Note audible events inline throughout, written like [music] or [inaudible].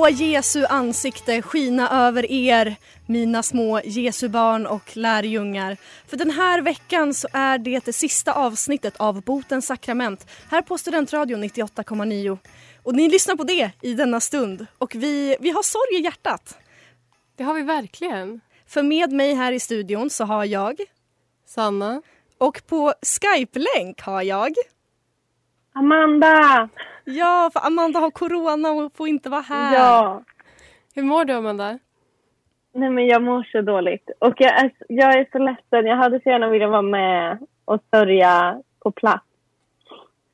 Må Jesu ansikte skina över er, mina små Jesu barn och lärjungar. För den här veckan så är det det sista avsnittet av Botens sakrament här på Studentradion 98,9. Och ni lyssnar på det i denna stund och vi, vi har sorg i hjärtat. Det har vi verkligen. För med mig här i studion så har jag Sanna. och på Skype-länk har jag Amanda! Ja, för Amanda har corona och får inte vara här. Ja. Hur mår du Amanda? Nej men jag mår så dåligt. Och jag är, jag är så ledsen. Jag hade så gärna velat vara med och sörja på plats.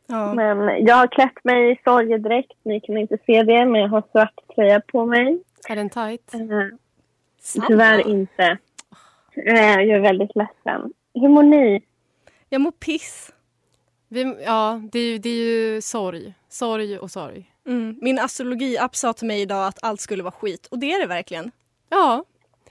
Ja. Men jag har klätt mig i sorgedräkt. Ni kan inte se det men jag har svart tröja på mig. Är den tight? Eh, tyvärr inte. Eh, jag är väldigt ledsen. Hur mår ni? Jag mår piss. Vi, ja, det är, ju, det är ju sorg. Sorg och sorg. Mm. Min astrologi-app sa till mig idag att allt skulle vara skit och det är det verkligen. Ja.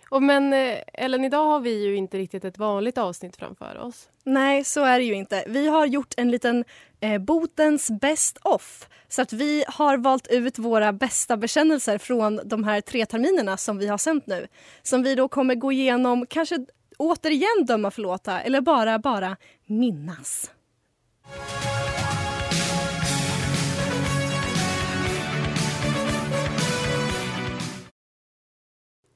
Och men eh, Ellen, idag har vi ju inte riktigt ett vanligt avsnitt framför oss. Nej, så är det ju inte. Vi har gjort en liten eh, botens best off. Så att vi har valt ut våra bästa bekännelser från de här tre terminerna som vi har sänt nu. Som vi då kommer gå igenom, kanske återigen döma förlåta eller bara, bara minnas.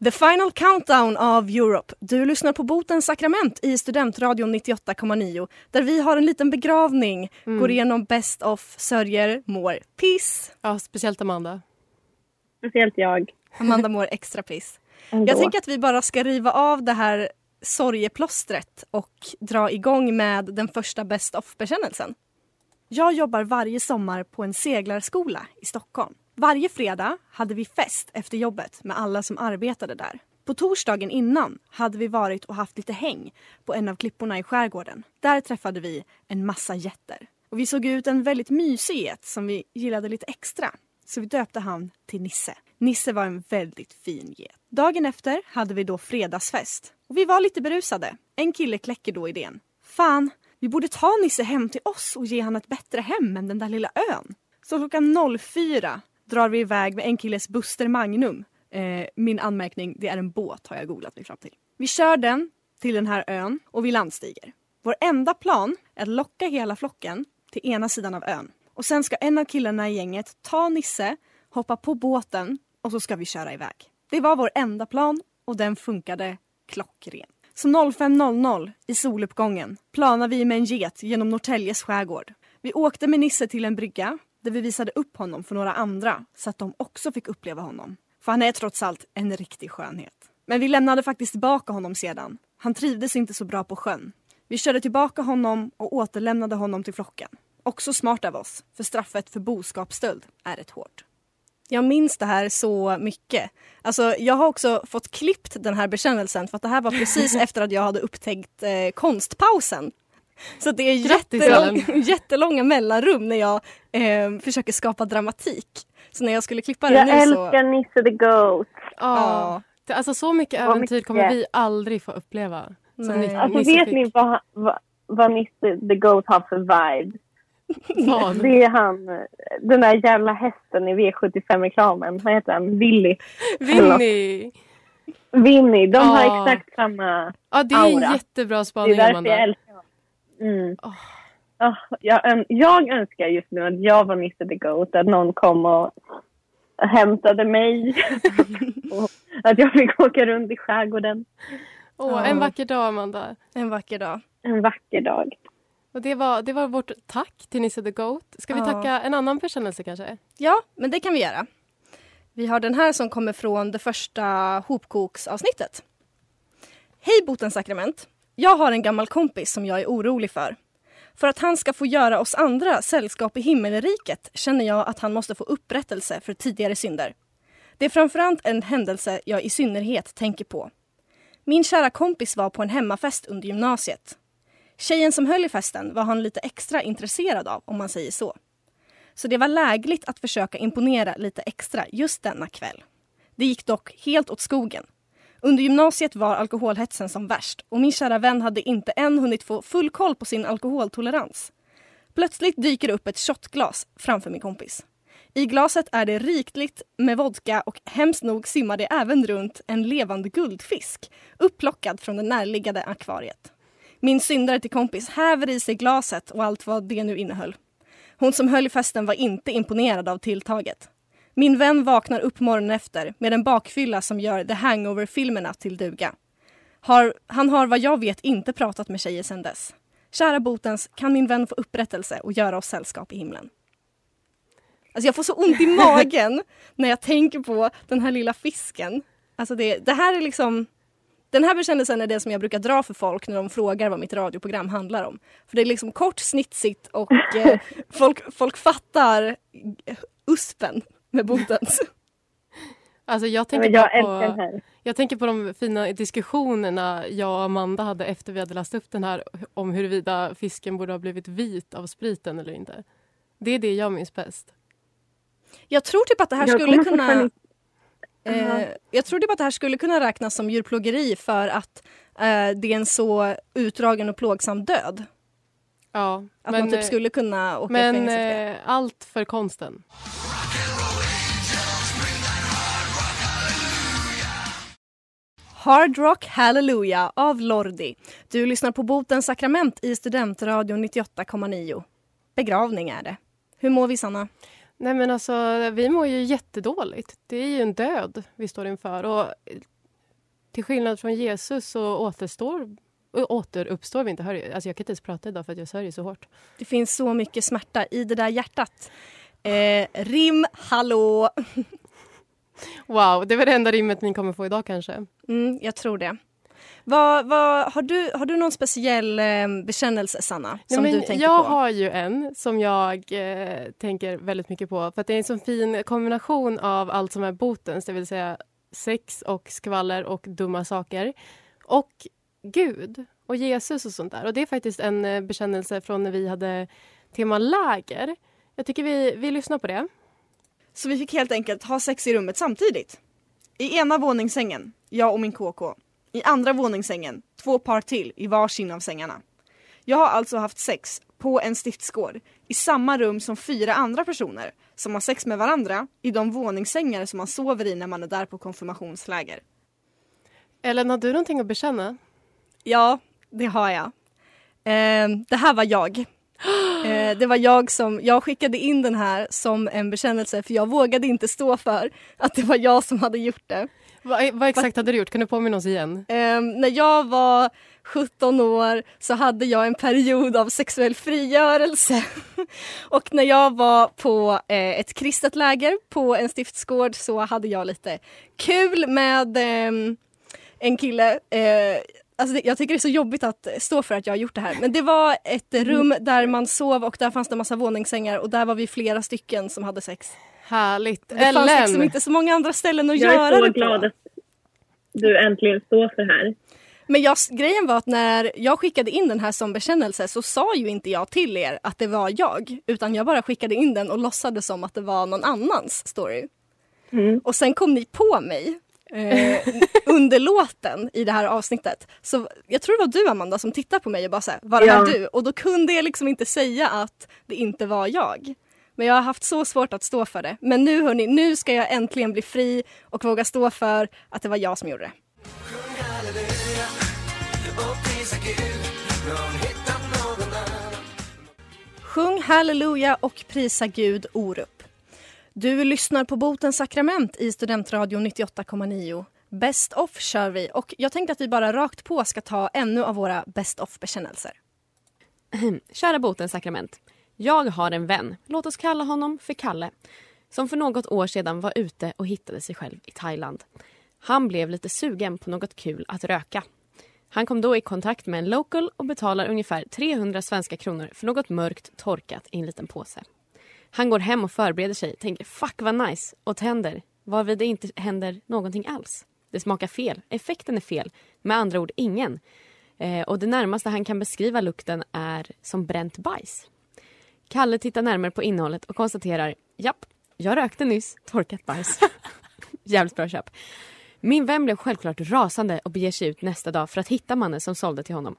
The Final Countdown av Europe. Du lyssnar på Botens sakrament i Studentradion 98,9 där vi har en liten begravning, Mm. går igenom Best of, sörjer, mår piss. Ja, speciellt Amanda. Speciellt jag. Amanda mår extra piss. [laughs] Ändå. Jag tänker att vi bara ska riva av det här sorgeplåstret och dra igång med den första Best of-bekännelsen. Jag jobbar varje sommar på en seglarskola i Stockholm. Varje fredag hade vi fest efter jobbet med alla som arbetade där. På torsdagen innan hade vi varit och haft lite häng på en av klipporna i skärgården. Där träffade vi en massa jätter. Och vi såg ut en väldigt mysig get som vi gillade lite extra. Så vi döpte han till Nisse. Nisse var en väldigt fin get. Dagen efter hade vi då fredagsfest. Och vi var lite berusade. En kille kläcker då idén. Fan, vi borde ta Nisse hem till oss och ge han ett bättre hem än den där lilla ön. Så klockan 04 drar vi iväg med en killes Buster Magnum. Eh, min anmärkning, det är en båt har jag googlat mig fram till. Vi kör den till den här ön och vi landstiger. Vår enda plan är att locka hela flocken till ena sidan av ön. Och sen ska en av killarna i gänget ta Nisse, hoppa på båten och så ska vi köra iväg. Det var vår enda plan och den funkade klockren. Så 05.00 i soluppgången planar vi med en get genom Norrtäljes skärgård. Vi åkte med Nisse till en brygga där vi visade upp honom för några andra så att de också fick uppleva honom. För han är trots allt en riktig skönhet. Men vi lämnade faktiskt tillbaka honom sedan. Han trivdes inte så bra på sjön. Vi körde tillbaka honom och återlämnade honom till flocken. Också smart av oss, för straffet för boskapsstöld är rätt hårt. Jag minns det här så mycket. Alltså, jag har också fått klippt den här bekännelsen för att det här var precis [laughs] efter att jag hade upptäckt eh, konstpausen. Så det är jättelång, [laughs] jättelånga mellanrum när jag eh, försöker skapa dramatik. Så när jag skulle klippa det Jag nu så... älskar Nisse the Goat. Ja. Det, alltså så mycket äventyr mycket. kommer vi aldrig få uppleva. Som Alltså Nisse vet fick. ni vad, vad vad Mr the Goat har för vibe. Det är han, den där jävla hästen i V75-reklamen. Vad heter han? Willy. Vinny! Vinny. De har exakt samma... Ja, det är en Aura. jättebra Det är spaning, därför jag älskar honom. Mm. Åh. Ah, jag, jag önskar just nu att jag var Mr the Goat. Att någon kom och hämtade mig. [laughs] och att jag fick åka runt i skärgården Åh, en vacker dag, Amanda. En vacker dag. en vacker dag. Och det var, det var vårt tack till Nisse the Goat. Ska vi tacka en annan bekännelse kanske? Ja, men det kan vi göra. Vi har den här som kommer från det första hopkoksavsnittet. Hej Botens sakrament. Jag har en gammal kompis som jag är orolig för. För att han ska få göra oss andra sällskap i himmelriket känner jag att han måste få upprättelse för tidigare synder. Det är framförallt en händelse jag i synnerhet tänker på. Min kära kompis var på en hemmafest under gymnasiet. Tjejen som höll i festen var han lite extra intresserad av, om man säger så. Så det var lägligt att försöka imponera lite extra just denna kväll. Det gick dock helt åt skogen. Under gymnasiet var alkoholhetsen som värst och min kära vän hade inte än hunnit få full koll på sin alkoholtolerans. Plötsligt dyker det upp ett shotglas framför min kompis. I glaset är det rikligt med vodka och hemskt nog simmar det även runt en levande guldfisk upplockad från det närliggande akvariet. Min syndare till kompis häver i sig glaset och allt vad det nu innehöll. Hon som höll i festen var inte imponerad av tilltaget. Min vän vaknar upp morgonen efter med en bakfylla som gör The Hangover-filmerna till duga. Har, han har vad jag vet inte pratat med tjejer sedan dess. Kära botens, kan min vän få upprättelse och göra oss sällskap i himlen? Alltså jag får så ont i [laughs] magen när jag tänker på den här lilla fisken. Alltså det, det här är liksom... Den här bekännelsen är det som jag brukar dra för folk när de frågar vad mitt radioprogram handlar om. För det är liksom kort, snitsigt och [laughs] eh, folk, folk fattar uspen med botens. Alltså jag tänker jag på, jag tänker på de fina diskussionerna jag och Amanda hade efter vi hade läst upp den här om huruvida fisken borde ha blivit vit av spriten eller inte. Det är det jag minns bäst. Jag tror typ att det här Jag skulle kunna... Eh, jag tror typ att det här skulle kunna räknas som djurplågeri för att eh, det är en så utdragen och plågsam död. Ja, Att men, man typ eh, skulle kunna åka i men fängelse för det. eh, allt för konsten. Hard Rock Hallelujah av Lordi. Du lyssnar på Botens sakrament i Studentradion 98,9. Begravning är det. Hur mår vi Sanna? Nej men alltså, vi mår ju jättedåligt. Det är ju en död vi står inför. Och eh, till skillnad från Jesus så återstår, återuppstår vi inte. Hör, alltså jag kan inte ens prata idag för att jag sörjer så hårt. Det finns så mycket smärta i det där hjärtat. Eh, rim, hallå! [laughs] Wow, det var det enda rimmet ni kommer få idag kanske. Mm, jag tror det. Vad, vad, har, du, har du någon speciell eh, bekännelse, Sanna? Som Nej, du tänker jag på? har ju en som jag eh, tänker väldigt mycket på. För att det är en sån fin kombination av allt som är botens, det vill säga sex och skvaller och dumma saker. Och Gud och Jesus och sånt där. Och det är faktiskt en eh, bekännelse från när vi hade tema läger. Jag tycker vi, vi lyssnar på det. Så vi fick helt enkelt ha sex i rummet samtidigt. I ena våningssängen, jag och min KK. I andra våningssängen, två par till i varsin av sängarna. Jag har alltså haft sex på en stiftsgård i samma rum som fyra andra personer som har sex med varandra i de våningssängar som man sover i när man är där på konfirmationsläger. Ellen, har du någonting att bekänna? Ja, det har jag. Eh, det här var jag. Eh, det var jag som, jag skickade in den här som en bekännelse för jag vågade inte stå för att det var jag som hade gjort det. Vad, vad exakt hade du gjort? Kan du påminna oss igen? Eh, när jag var 17 år så hade jag en period av sexuell frigörelse. [laughs] Och när jag var på eh, ett kristet läger på en stiftsgård så hade jag lite kul med eh, en kille. Alltså det, jag tycker det är så jobbigt att stå för att jag har gjort det här. Men det var ett rum där man sov och där fanns det en massa våningssängar och där var vi flera stycken som hade sex. Härligt. Det fanns Ellen! liksom inte så många andra ställen att Jag göra är så det glad på. att du äntligen står för det här. Men jag, grejen var att när jag skickade in den här som bekännelse så sa ju inte jag till er att det var jag. Utan jag bara skickade in den och låtsades som att det var någon annans story. Mm. Och sen kom ni på mig. Eh, under låten i det här avsnittet. Så jag tror det var du Amanda som tittade på mig och bara såhär, var det Ja. här du? Och då kunde jag liksom inte säga att det inte var jag. Men jag har haft så svårt att stå för det. Men nu hörni, nu ska jag äntligen bli fri och våga stå för att det var jag som gjorde det. Sjung halleluja och prisa Gud Orup. Du lyssnar på Botens sakrament i Studentradion 98,9. Best off kör vi och jag tänkte att vi bara rakt på ska ta ännu av våra best off-bekännelser. Kära botens sakrament. Jag har en vän, låt oss kalla honom för Kalle, som för något år sedan var ute och hittade sig själv i Thailand. Han blev lite sugen på något kul att röka. Han kom då i kontakt med en local och betalar ungefär 300 svenska kronor för något mörkt torkat i en liten påse. Han går hem och förbereder sig, tänker fuck vad nice och tänder, varvid det inte händer någonting alls. Det smakar fel, effekten är fel, med andra ord ingen. Eh, och det närmaste han kan beskriva lukten är som bränt bajs. Kalle tittar närmare på innehållet och konstaterar japp, jag rökte nyss torkat bajs. [laughs] Jävligt bra köp. Min vän blev självklart rasande och beger sig ut nästa dag för att hitta mannen som sålde till honom.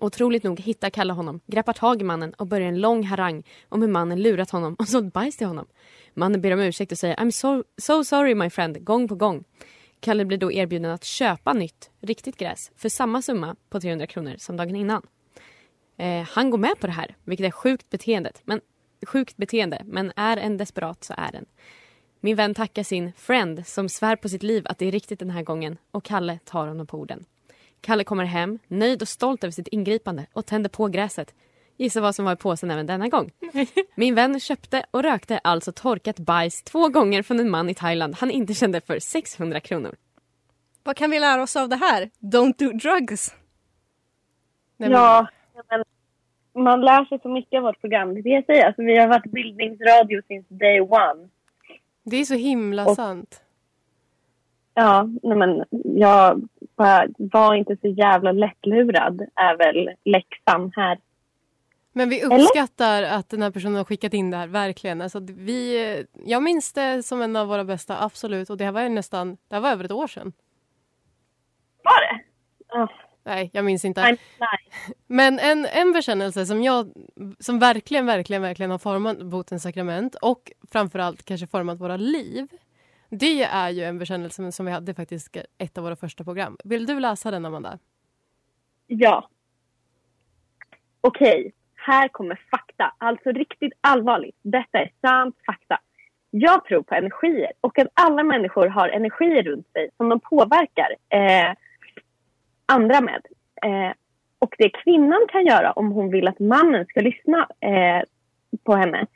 Otroligt nog hittar Kalle honom, greppar tag i mannen och börjar en lång harang om hur mannen lurat honom och sålt bajs till honom. Mannen ber om ursäkt och säger I'm so, so sorry my friend, gång på gång. Kalle blir då erbjuden att köpa nytt, riktigt gräs för samma summa på 300 kronor som dagen innan. Eh, han går med på det här, vilket är sjukt, beteendet, men, sjukt beteende, men är en desperat så är den. Min vän tackar sin friend som svär på sitt liv att det är riktigt den här gången och Kalle tar honom på orden. Kalle kommer hem, nöjd och stolt över sitt ingripande och tänder på gräset. Gissa vad som var i påsen även denna gång. [laughs] Min vän köpte och rökte alltså torkat bajs två gånger från en man i Thailand han inte kände för 600 kronor. Vad kan vi lära oss av det här? Don't do drugs. Nej, men- Ja, men man lär sig så mycket av vårt program. Det är det jag säger. Alltså, vi har varit bildningsradio since day one. Det är så himla Och- sant. Ja, nej men jag bara, var inte så jävla lättlurad är väl läxan här. Men vi uppskattar att den här personen har skickat in det här, verkligen. Alltså, vi, jag minns det som en av våra bästa, absolut. Och det här var ju nästan, det var över ett år sedan. Var det? Oh, Nej, jag minns inte. [laughs] Men en, en bekännelse som jag, som verkligen, verkligen, verkligen har format botens sakrament och framförallt kanske format våra liv. Det är ju en bekännelse som vi hade faktiskt ett av våra första program. Vill du läsa den, Amanda? Ja. Okej, här kommer fakta. Alltså riktigt allvarligt. Detta är sant fakta. Jag tror på energier och att alla människor har energier runt sig som de påverkar eh, andra med. Eh, och det kvinnan kan göra om hon vill att mannen ska lyssna eh, på henne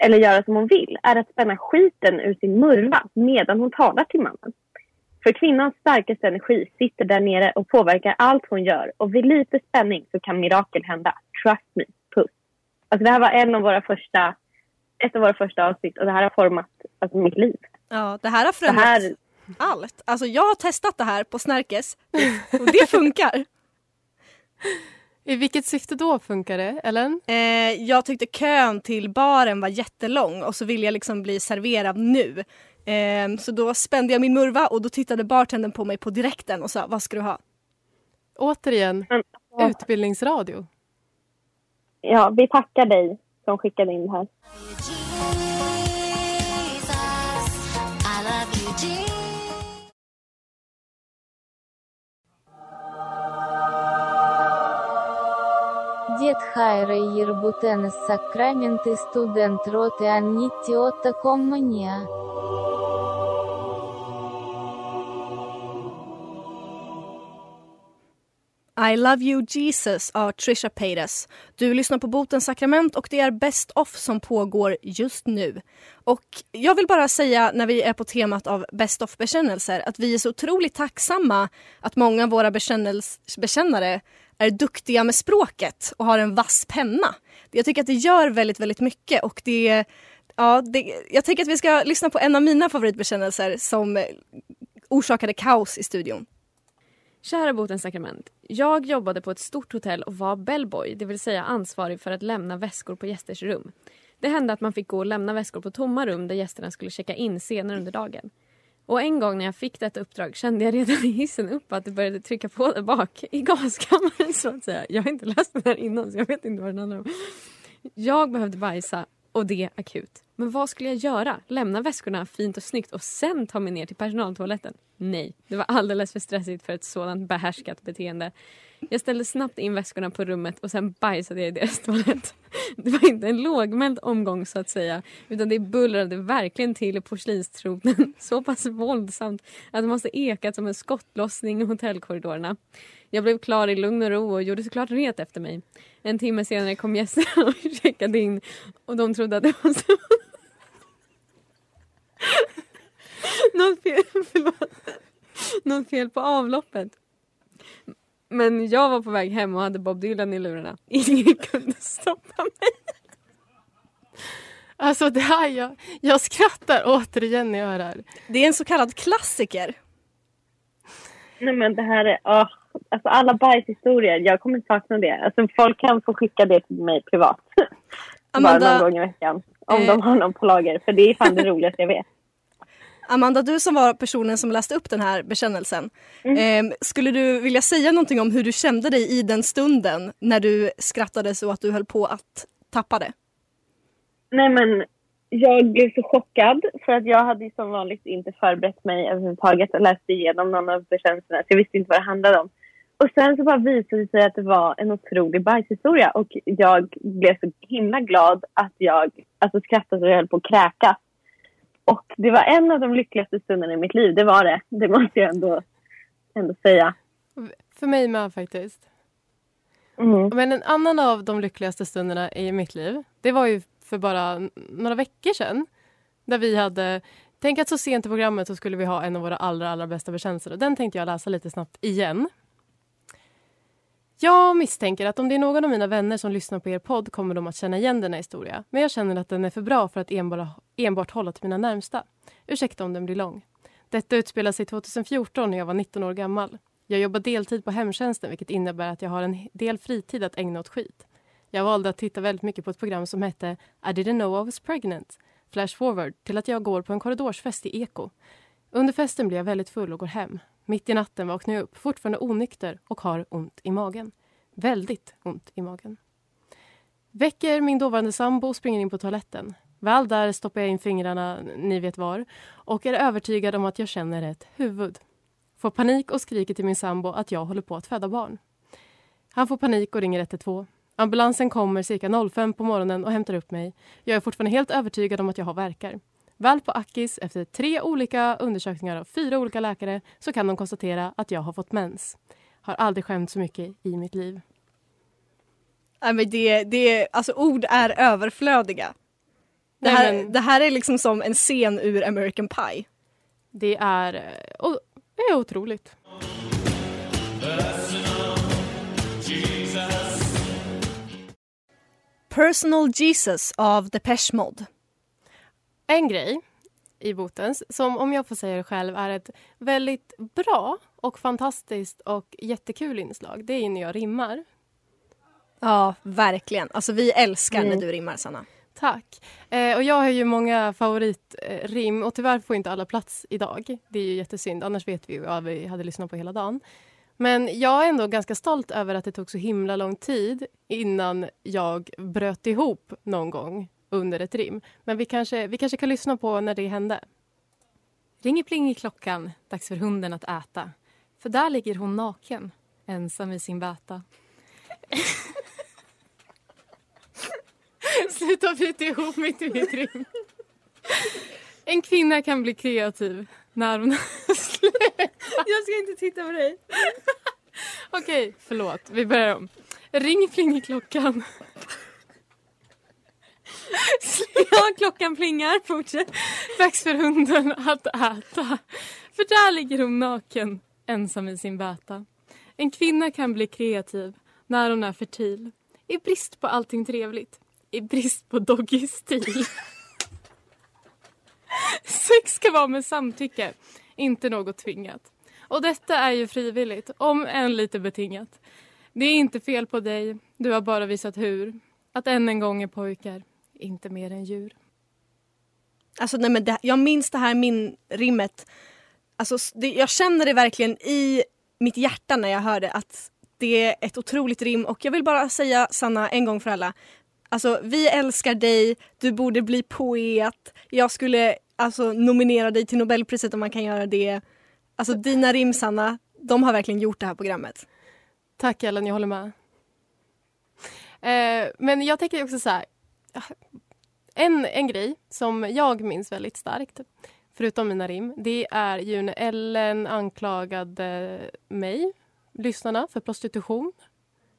eller göra som hon vill är att spänna skiten ur sin murva medan hon talar till mannen. För kvinnans starkaste energi sitter där nere och påverkar allt hon gör. Och vid lite spänning så kan mirakel hända. Trust me. Puss. Alltså det här var en av våra första, ett av våra första avsnitt och det här har format alltså, mitt liv. Ja, det här har förändrat här, allt. Alltså jag har testat det här på Snärkes och det funkar. I vilket syfte då funkar det, Ellen? Eh, jag tyckte kön till baren var jättelång och så ville jag liksom bli serverad nu. Eh, så då spände jag min murva och då tittade bartendern på mig på direkten och sa vad ska du ha? Återigen, men, utbildningsradio. ja, vi tackar dig som skickade in det här. Дед Хайра Ербутенес Сакраменты студент роты Аннитти Отто Коммания. I love you Jesus av Trisha Paytas. Du lyssnar på Botens sakrament och det är Best Off som pågår just nu. Och jag vill bara säga när vi är på temat av Best Off-bekännelser att vi är så otroligt tacksamma att många av våra bekännels- bekännare är duktiga med språket och har en vass penna. Jag tycker att det gör väldigt, väldigt mycket och det Ja, det, jag tänker att vi ska lyssna på en av mina favoritbekännelser som orsakade kaos i studion. Kära botens sakrament. Jag jobbade på ett stort hotell och var bellboy, det vill säga ansvarig för att lämna väskor på gästers rum. Det hände att man fick gå och lämna väskor på tomma rum där gästerna skulle checka in senare under dagen. Och en gång när jag fick detta uppdrag kände jag redan [laughs] i hissen upp att det började trycka på där bak i gaskammaren så att säga. Jag har inte läst den här innan så jag vet inte vad den handlar om. Jag behövde bajsa och det akut. Men vad skulle jag göra? Lämna väskorna fint och snyggt och sen ta mig ner till personaltoaletten? Nej, det var alldeles för stressigt för ett sådant behärskat beteende. Jag ställde snabbt in väskorna på rummet och sen bajsade jag i deras toalett. [laughs] Det var inte en lågmäld omgång så att säga utan det bullrade verkligen till i porslinstronen [laughs] så pass våldsamt att det måste ekat som en skottlossning i hotellkorridorerna. Jag blev klar i lugn och ro och gjorde såklart ret efter mig. En timme senare kom gästerna [laughs] och checkade in och de trodde att det var så... Något fel, förlåt. Något fel på avloppet. Men jag var på väg hem och hade Bob Dylan i lurarna. [laughs] Ingen kunde stoppa mig. Alltså det här, jag, jag skrattar återigen när jag hör det här. Det är en så kallad klassiker. Nej men det här är, åh, alltså alla bajshistorier, jag kommer sakna det. Alltså folk kan få skicka det till mig privat. Amanda- [laughs] Bara någon gång i veckan. Om Eh. de har någon på lager, för det är fan det roligaste jag vet. Amanda, du som var personen som läste upp den här bekännelsen. Mm. Eh, skulle du vilja säga någonting om hur du kände dig i den stunden när du skrattade så att du höll på att tappa det? Nej men jag blev så chockad för att jag hade som vanligt inte förberett mig överhuvudtaget och läste igenom någon av bekännelserna så jag visste inte vad det handlade om. Och sen så bara visade det sig att det var en otrolig bajshistoria och jag blev så himla glad att jag alltså, skrattade så jag höll på att kräkas. Och det var en av de lyckligaste stunderna i mitt liv, det var det. Det måste jag ändå, ändå säga. För mig med faktiskt. Mm. Men en annan av de lyckligaste stunderna i mitt liv, det var ju för bara några veckor sedan. Där vi hade, tänk att så sent i programmet så skulle vi ha en av våra allra, allra bästa bekännelser. Och den tänkte jag läsa lite snabbt igen. Jag misstänker att om det är någon av mina vänner som lyssnar på er podd kommer de att känna igen denna historia. Men jag känner att den är för bra för att enbart, enbart hålla till mina närmsta. Ursäkta om den blir lång. Detta utspelar sig 2014 när jag var 19 år gammal. Jag jobbar deltid på hemtjänsten vilket innebär att jag har en del fritid att ägna åt skit. Jag valde att titta väldigt mycket på ett program som hette I didn't know I was pregnant. Flash forward till att jag går på en korridorsfest i Eko. Under festen blir jag väldigt full och går hem. Mitt i natten vaknar jag upp, fortfarande onykter och har ont i magen. Väldigt ont i magen. Väcker min dåvarande sambo och springer in på toaletten. Väl där stoppar jag in fingrarna, ni vet var, och är övertygad om att jag känner ett huvud. Får panik och skriker till min sambo att jag håller på att föda barn. Han får panik och ringer 112. Ambulansen kommer cirka 05 på morgonen och hämtar upp mig. Jag är fortfarande helt övertygad om att jag har verkar. Väl på Akis efter tre olika undersökningar av fyra olika läkare så kan de konstatera att jag har fått mens. Har aldrig skämt så mycket i mitt liv. Nej, men det, det, alltså ord är överflödiga. Det Nej, här, men- det här är liksom som en scen ur American Pie. Det är, eh, det är otroligt. Personal Jesus av Depeche Mode. En grej i Botens som, om jag får säga det själv, är ett väldigt bra och fantastiskt och jättekul inslag. Det är ju när jag rimmar. Ja, verkligen. Alltså vi älskar Mm. när du rimmar, Sanna. Tack. Eh, och jag har ju många favoritrim och tyvärr får inte alla plats idag. Det är ju jättesynd, annars vet vi ju vad vi hade lyssnat på hela dagen. Men jag är ändå ganska stolt över att det tog så himla lång tid innan jag bröt ihop någon gång under ett rim. Men vi kanske, vi kanske kan lyssna på när det hände. Ringer pling i klockan, dags för hunden att äta. För där ligger hon naken, ensam i sin bäta. [laughs] Sluta bita ihop mitt i mitt rim. En kvinna kan bli kreativ när hon... [laughs] Jag ska inte titta på dig. Okej, förlåt. Vi börjar om. Ring pling i klockan. Ja, klockan plingar. Fortsätt. Dags för hunden att äta. För där ligger hon naken, ensam i sin bäta. En kvinna kan bli kreativ när hon är fertil. I brist på allting trevligt. I brist på doggy-stil. Sex ska vara med samtycke, inte något tvingat. Och detta är ju frivilligt, om än lite betingat. Det är inte fel på dig, du har bara visat hur. Att än en gång är pojkar, inte mer än djur. Alltså nej men det, jag minns det här min rimmet alltså, det, jag känner det verkligen i mitt hjärta när jag hör det att det är ett otroligt rim och jag vill bara säga Sanna en gång för alla. Alltså vi älskar dig, du borde bli poet. Jag skulle alltså nominera dig till Nobelpriset om man kan göra det. Alltså dina rim Sanna, de har verkligen gjort det här programmet. Tack Ellen, jag håller med. Eh, men jag tänker också så här. [laughs] En, en grej som jag minns väldigt starkt, förutom mina rim, det är ju när Ellen anklagade mig, lyssnarna, för prostitution.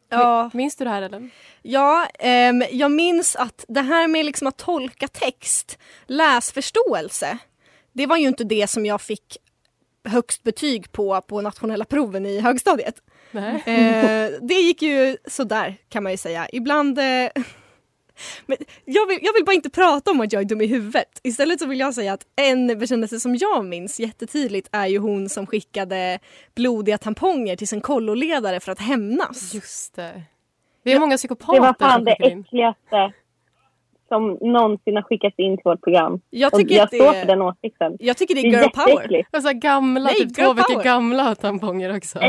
Ja. Minns du det här Ellen? Ja, ehm, jag minns att det här med liksom att tolka text, läsförståelse, det var ju inte det som jag fick högst betyg på på nationella proven i högstadiet. Eh, det gick ju sådär kan man ju säga. Ibland... Eh, men jag, vill, jag vill bara inte prata om att jag är dum i huvudet. Istället så vill jag säga att en bekännelse som jag minns jättetydligt är ju hon som skickade blodiga tamponger till sin kolloledare för att hämnas. Just det. Vi har många psykopater Det var fan som det äckligaste som någonsin har skickats in till vårt program. Jag Och tycker jag det står är- för den åsikten. Jag tycker det är Det är girl power. jätteäckligt. Och så här gamla, Nej, typ girl två veckor gamla tamponger också.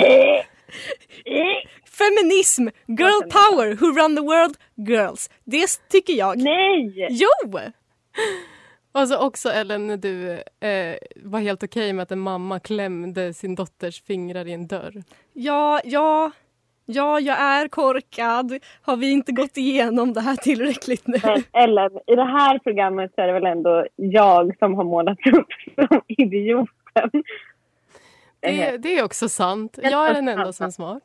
Feminism, girl power, who run the world, girls. Det tycker jag. Nej! Jo! Och så också Ellen när du eh, var helt okej med att en mamma klämde sin dotters fingrar i en dörr. Ja, ja, ja, jag är korkad. Har vi inte gått igenom det här tillräckligt nu? Men Ellen, i det här programmet så är det väl ändå jag som har målats upp som idioten. Det, det är också sant. Jag är den enda som är smart.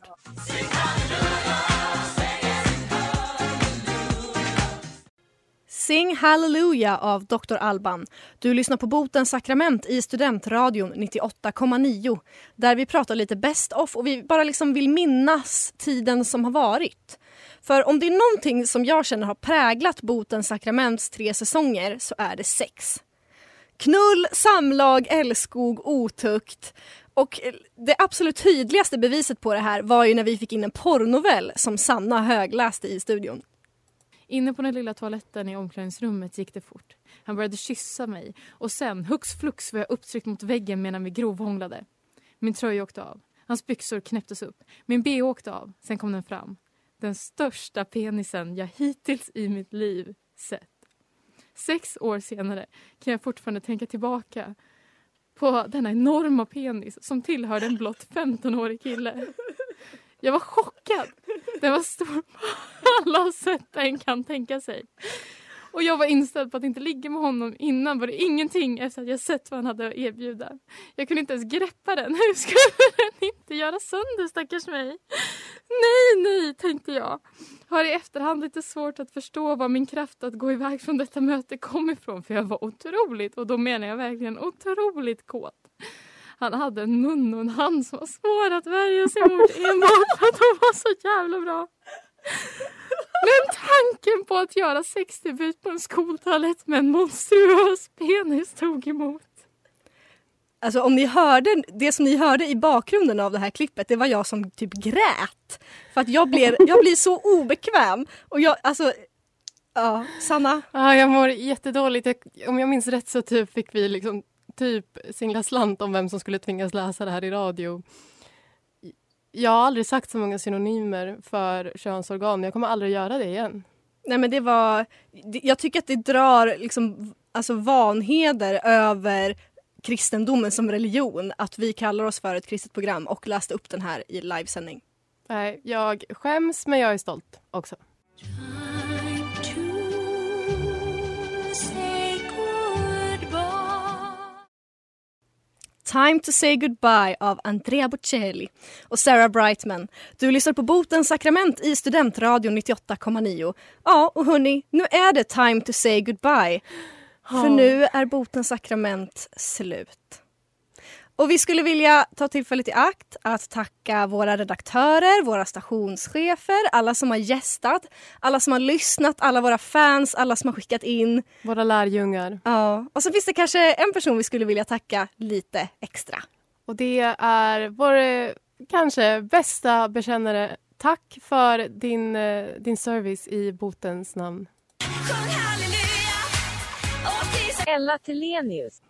Sing Hallelujah av Dr. Alban. Du lyssnar på Botens sakrament i Studentradion 98,9 där vi pratar lite best of och vi bara liksom vill minnas tiden som har varit. För om det är någonting som jag känner har präglat Botens sakraments tre säsonger så är det sex. Knull, samlag, älskog, otukt. Och det absolut tydligaste beviset på det här var ju när vi fick in en porrnovell som Sanna högläste i studion. Inne på den lilla toaletten i omklädningsrummet gick det fort. Han började kyssa mig och sen hux flux var jag upptryckt mot väggen medan vi grovhånglade. Min tröja åkte av. Hans byxor knäpptes upp. Min bh åkte av. Sen kom den fram. Den största penisen jag hittills i mitt liv sett. Sex år senare kan jag fortfarande tänka tillbaka på denna enorma penis som tillhörde en blott 15-årig kille. Jag var chockad. Den var stor på alla sätt en kan tänka sig. Och jag var inställd på att inte ligga med honom innan var det ingenting efter att jag sett vad han hade att erbjuda. Jag kunde inte ens greppa den. [laughs] Hur skulle den inte göra sönder stackars mig? Nej, nej, tänkte jag. Har i efterhand lite svårt att förstå var min kraft att gå iväg från detta möte kom ifrån för jag var otroligt, och då menar jag verkligen otroligt kåt. Han hade en mun och en hand som var svår att värja sig mot enbart för att de var så jävla bra. Men tanken på att göra sexdebut på en skoltoalett med en monstruös penis tog emot. Alltså om ni hörde, det som ni hörde i bakgrunden av det här klippet, det var jag som typ grät. För att jag blir, jag blir så obekväm. Och jag, alltså, ja, Sanna? Ah, jag mår jättedåligt. Jag, om jag minns rätt så typ fick vi liksom typ singla slant om vem som skulle tvingas läsa det här i radio. Jag har aldrig sagt så många synonymer för könsorgan. Jag kommer aldrig göra det igen. Nej men det var, jag tycker att det drar liksom, alltså vanheder över kristendomen som religion att vi kallar oss för ett kristet program och läste upp den här i livesändning. Nej, jag skäms men jag är stolt också. Time to say goodbye av Andrea Bocelli och Sarah Brightman. Du lyssnar på Botens sakrament i Studentradion 98,9. Ja, och hörni, nu är det time to say goodbye. För nu är Botens sakrament slut. Och vi skulle vilja ta tillfället i akt att tacka våra redaktörer, våra stationschefer, alla som har gästat, alla som har lyssnat, alla våra fans, alla som har skickat in. Våra lärjungar. Ja, och så finns det kanske en person vi skulle vilja tacka lite extra. Och det är vår eh, kanske bästa bekännare. Tack för din, eh, din service i botens namn. Ella Telenius.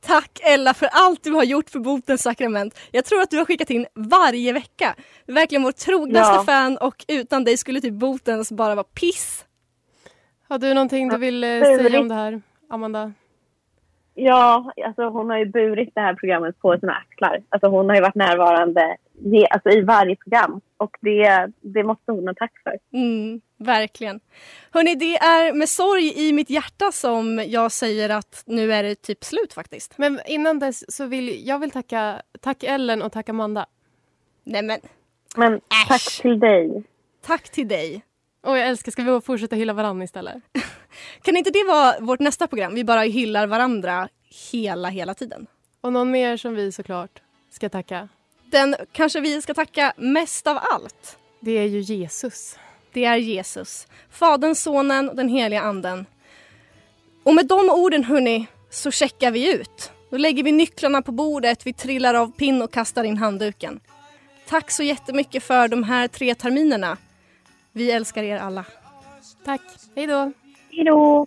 Tack Ella för allt du har gjort för Botens sakrament. Jag tror att du har skickat in varje vecka. Verkligen vår trognaste Ja. fan och utan dig skulle typ Botens bara vara piss. Har du någonting du vill eh, Absolut. säga om det här, Amanda? Ja, alltså hon har ju burit det här programmet på sina axlar. Alltså hon har ju varit närvarande ge, alltså i varje program. Och det, det måste hon ha tack för. Mm, verkligen. Hörni, det är med sorg i mitt hjärta som jag säger att nu är det typ slut faktiskt. Men innan dess så vill jag vill tacka tack Ellen och tack Amanda. Nej men. Men tack till dig. Tack till dig. Och jag älskar, ska vi fortsätta hylla varandra istället? [laughs] Kan inte det vara vårt nästa program? Vi bara hyllar varandra hela, hela tiden. Och någon mer som vi såklart ska tacka? Den kanske vi ska tacka mest av allt. Det är ju Jesus. Det är Jesus. Fadern, Sonen och den heliga Anden. Och med de orden hörni, så checkar vi ut. Då lägger vi nycklarna på bordet, vi trillar av pinn och kastar in handduken. Tack så jättemycket för de här tre terminerna. Vi älskar er alla. Tack. Hej då. Hej då.